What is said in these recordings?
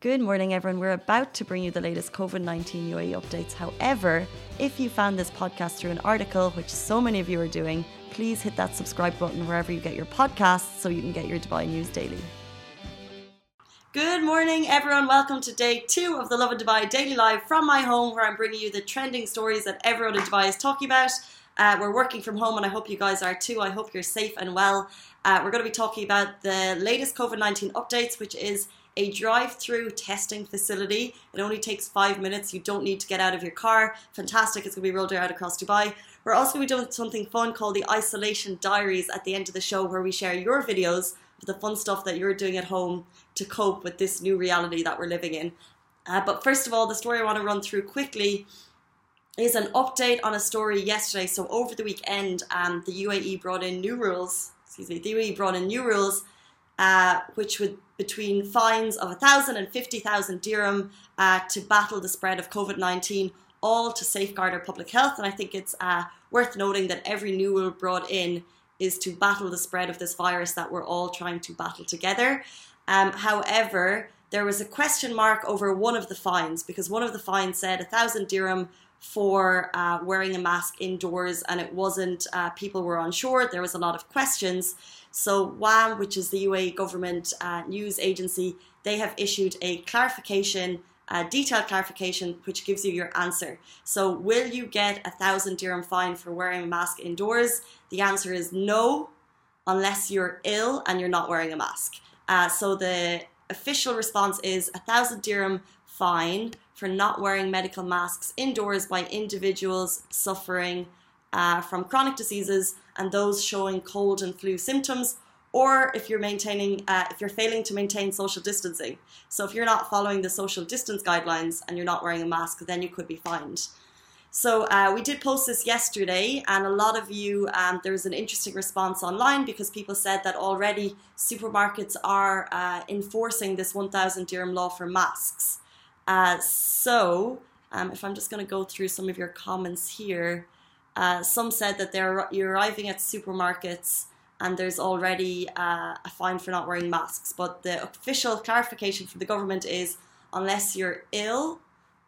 Good morning, everyone. We're about to bring you the latest COVID 19 UAE updates. However, if you found this podcast through an article, which so many of you are doing, please hit that subscribe button wherever you get your podcasts so you can get your Dubai news daily. Good morning, everyone. Welcome to day two of the Lovin Dubai Daily Live from my home, where I'm bringing you the trending stories that everyone in Dubai is talking about. Uh, we're working from home, and I hope you guys are too. I hope you're safe and well. Uh, we're going to be talking about the latest COVID 19 updates, which is a drive through testing facility. It only takes five minutes. You don't need to get out of your car. Fantastic. It's going to be rolled out across Dubai. We're also going to be doing something fun called the Isolation Diaries at the end of the show, where we share your videos of the fun stuff that you're doing at home to cope with this new reality that we're living in. Uh, but first of all, the story I want to run through quickly is an update on a story yesterday. So over the weekend, um, the UAE brought in new rules. Excuse me, the UAE brought in new rules, uh, which would between fines of 1,000 and 50,000 dirham uh, to battle the spread of COVID 19, all to safeguard our public health. And I think it's uh, worth noting that every new rule brought in is to battle the spread of this virus that we're all trying to battle together. Um, however, there was a question mark over one of the fines because one of the fines said 1,000 dirham for uh, wearing a mask indoors, and it wasn't, uh, people were unsure. There was a lot of questions. So, WAM, which is the UAE government uh, news agency, they have issued a clarification, a detailed clarification, which gives you your answer. So, will you get a thousand dirham fine for wearing a mask indoors? The answer is no, unless you're ill and you're not wearing a mask. Uh, so, the official response is a thousand dirham fine for not wearing medical masks indoors by individuals suffering uh, from chronic diseases and those showing cold and flu symptoms, or if you're maintaining, uh, if you're failing to maintain social distancing. So if you're not following the social distance guidelines and you're not wearing a mask, then you could be fined. So uh, we did post this yesterday, and a lot of you, um, there was an interesting response online because people said that already supermarkets are uh, enforcing this 1,000 dirham law for masks. Uh, so um, if I'm just going to go through some of your comments here. Uh, some said that they're you're arriving at supermarkets and there's already uh, a fine for not wearing masks. But the official clarification from the government is unless you're ill,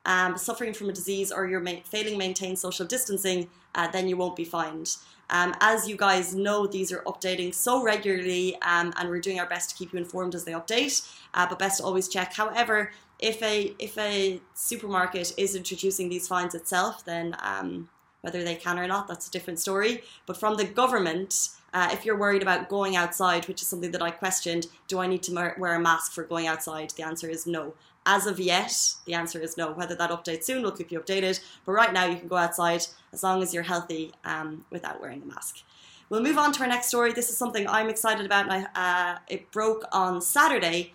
um, suffering from a disease, or you're ma- failing to maintain social distancing, uh, then you won't be fined. Um, as you guys know, these are updating so regularly, um, and we're doing our best to keep you informed as they update. Uh, but best to always check. However, if a if a supermarket is introducing these fines itself, then um, whether they can or not, that's a different story. But from the government, uh, if you're worried about going outside, which is something that I questioned, do I need to wear a mask for going outside? The answer is no. As of yet, the answer is no. Whether that updates soon, we'll keep you updated. But right now, you can go outside as long as you're healthy um, without wearing a mask. We'll move on to our next story. This is something I'm excited about, and I, uh, it broke on Saturday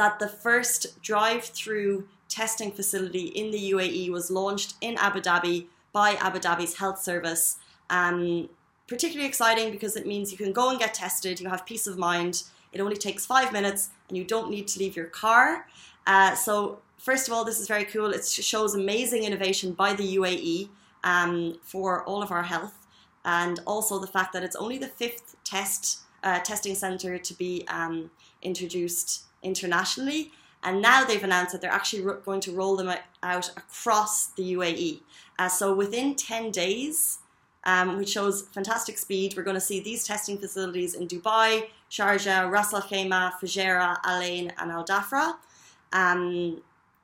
that the first drive-through testing facility in the UAE was launched in Abu Dhabi by Abu Dhabi's health service. Um, particularly exciting because it means you can go and get tested, you have peace of mind. It only takes five minutes and you don't need to leave your car. Uh, so, first of all, this is very cool. It shows amazing innovation by the UAE um, for all of our health, and also the fact that it's only the fifth test uh, testing center to be um, introduced internationally. And now they've announced that they're actually going to roll them out across the UAE. Uh, so within 10 days, um, which shows fantastic speed, we're going to see these testing facilities in Dubai, Sharjah, Ras Al Khaimah, Fujairah, Al Ain, and Al Dhafra. Um,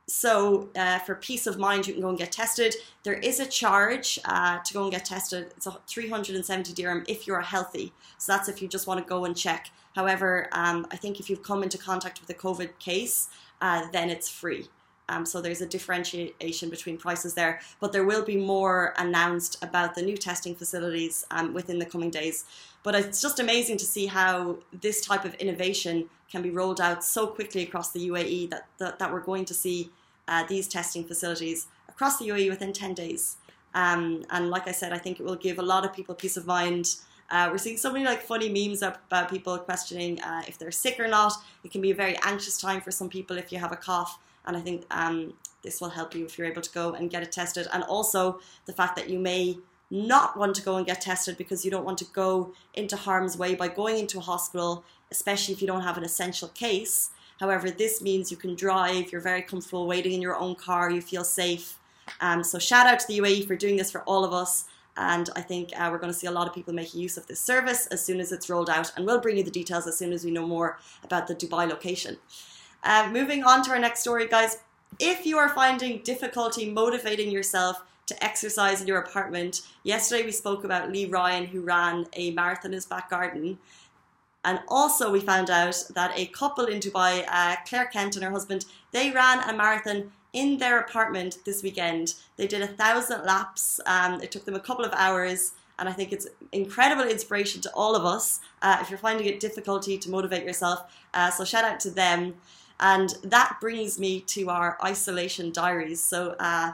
so, uh, for peace of mind, you can go and get tested. There is a charge uh, to go and get tested. It's a 370 dirham if you're healthy. So, that's if you just want to go and check. However, um, I think if you've come into contact with a COVID case, uh, then it's free. Um, so there's a differentiation between prices there, but there will be more announced about the new testing facilities um, within the coming days. But it's just amazing to see how this type of innovation can be rolled out so quickly across the UAE that, that, that we're going to see uh, these testing facilities across the UAE within 10 days. Um, and like I said, I think it will give a lot of people peace of mind. Uh, we're seeing so many like funny memes about people questioning uh, if they're sick or not. It can be a very anxious time for some people if you have a cough and I think um, this will help you if you're able to go and get it tested. And also the fact that you may not want to go and get tested because you don't want to go into harm's way by going into a hospital, especially if you don't have an essential case. However, this means you can drive, you're very comfortable waiting in your own car, you feel safe. Um, so shout out to the UAE for doing this for all of us. And I think uh, we're going to see a lot of people making use of this service as soon as it's rolled out. And we'll bring you the details as soon as we know more about the Dubai location. Uh, moving on to our next story, guys. If you are finding difficulty motivating yourself to exercise in your apartment, yesterday we spoke about Lee Ryan, who ran a marathon in his back garden. And also, we found out that a couple in Dubai, uh, Claire Kent and her husband, they ran a marathon in their apartment this weekend. They did a thousand laps. Um, it took them a couple of hours. And I think it's incredible inspiration to all of us uh, if you're finding it difficulty to motivate yourself. Uh, so, shout out to them. And that brings me to our isolation diaries. So, uh,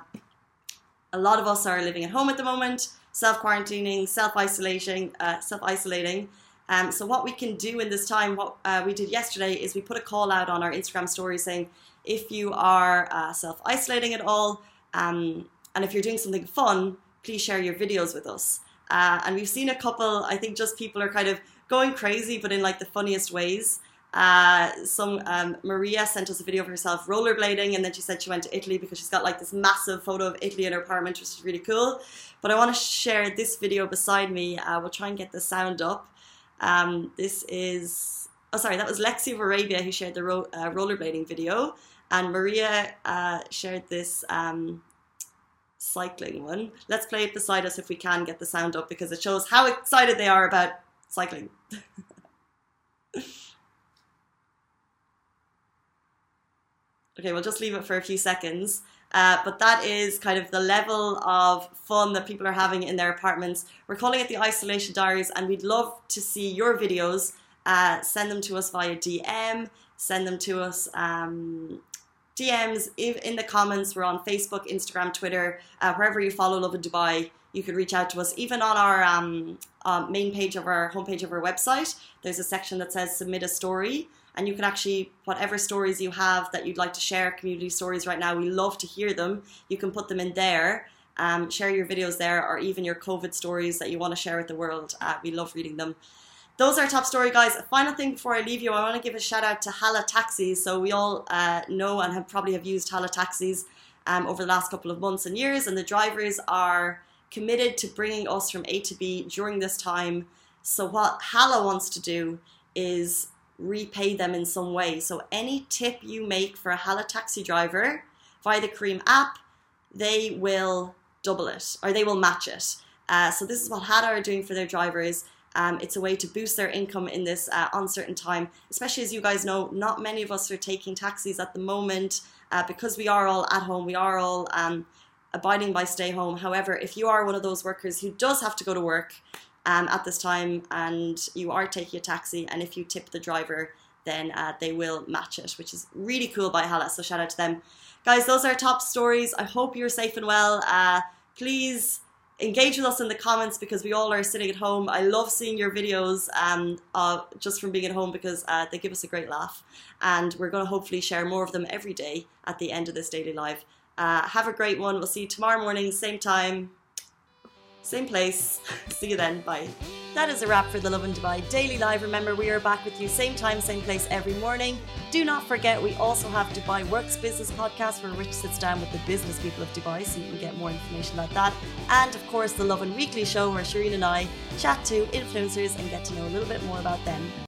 a lot of us are living at home at the moment, self quarantining, self isolating, uh, self isolating. Um, so, what we can do in this time, what uh, we did yesterday is we put a call out on our Instagram story saying if you are uh, self isolating at all, um, and if you're doing something fun, please share your videos with us. Uh, and we've seen a couple, I think just people are kind of going crazy, but in like the funniest ways. Uh, some um, Maria sent us a video of herself rollerblading, and then she said she went to Italy because she's got like this massive photo of Italy in her apartment, which is really cool. But I want to share this video beside me. Uh, we'll try and get the sound up. Um, this is oh sorry, that was Lexi of Arabia who shared the ro- uh, rollerblading video, and Maria uh, shared this. Um, cycling one. Let's play it beside us if we can get the sound up because it shows how excited they are about cycling. Okay, we'll just leave it for a few seconds. Uh, but that is kind of the level of fun that people are having in their apartments. We're calling it the Isolation Diaries, and we'd love to see your videos. Uh, send them to us via DM, send them to us um, DMs in the comments. We're on Facebook, Instagram, Twitter, uh, wherever you follow Lovin Dubai. You could reach out to us, even on our um, uh, main page of our homepage of our website. There's a section that says submit a story and you can actually whatever stories you have that you'd like to share community stories right now we love to hear them. You can put them in there um, share your videos there or even your covid stories that you want to share with the world. Uh, we love reading them. Those are top story guys. A final thing before i leave you i want to give a shout out to hala taxis so we all uh, know and have probably have used hala taxis um, over the last couple of months and years and the drivers are committed to bringing us from a to b during this time so what hala wants to do is repay them in some way. So any tip you make for a Hala taxi driver via the Careem app, they will double it or they will match it. Uh, so this is what Hala are doing for their drivers. Um, it's a way to boost their income in this uh, uncertain time, especially as you guys know, not many of us are taking taxis at the moment uh, because we are all at home. We are all um, abiding by stay home. However, if you are one of those workers who does have to go to work, um, at this time and you are taking a taxi and if you tip the driver then uh, they will match it which is really cool by Hala so shout out to them. Guys those are top stories. I hope you're safe and well. Uh, please engage with us in the comments because we all are sitting at home. I love seeing your videos um, uh, just from being at home because uh, they give us a great laugh. And we're going to hopefully share more of them every day at the end of this daily live uh, have a great one we'll see you tomorrow morning same time same place. See you then. Bye. That is a wrap for the Lovin Dubai Daily Live. Remember, we are back with you same time, same place every morning. Do not forget, we also have Dubai Works Business Podcast where Rich sits down with the business people of Dubai so you can get more information about that. And of course, the Lovin Weekly Show where Shireen and I chat to influencers and get to know a little bit more about them.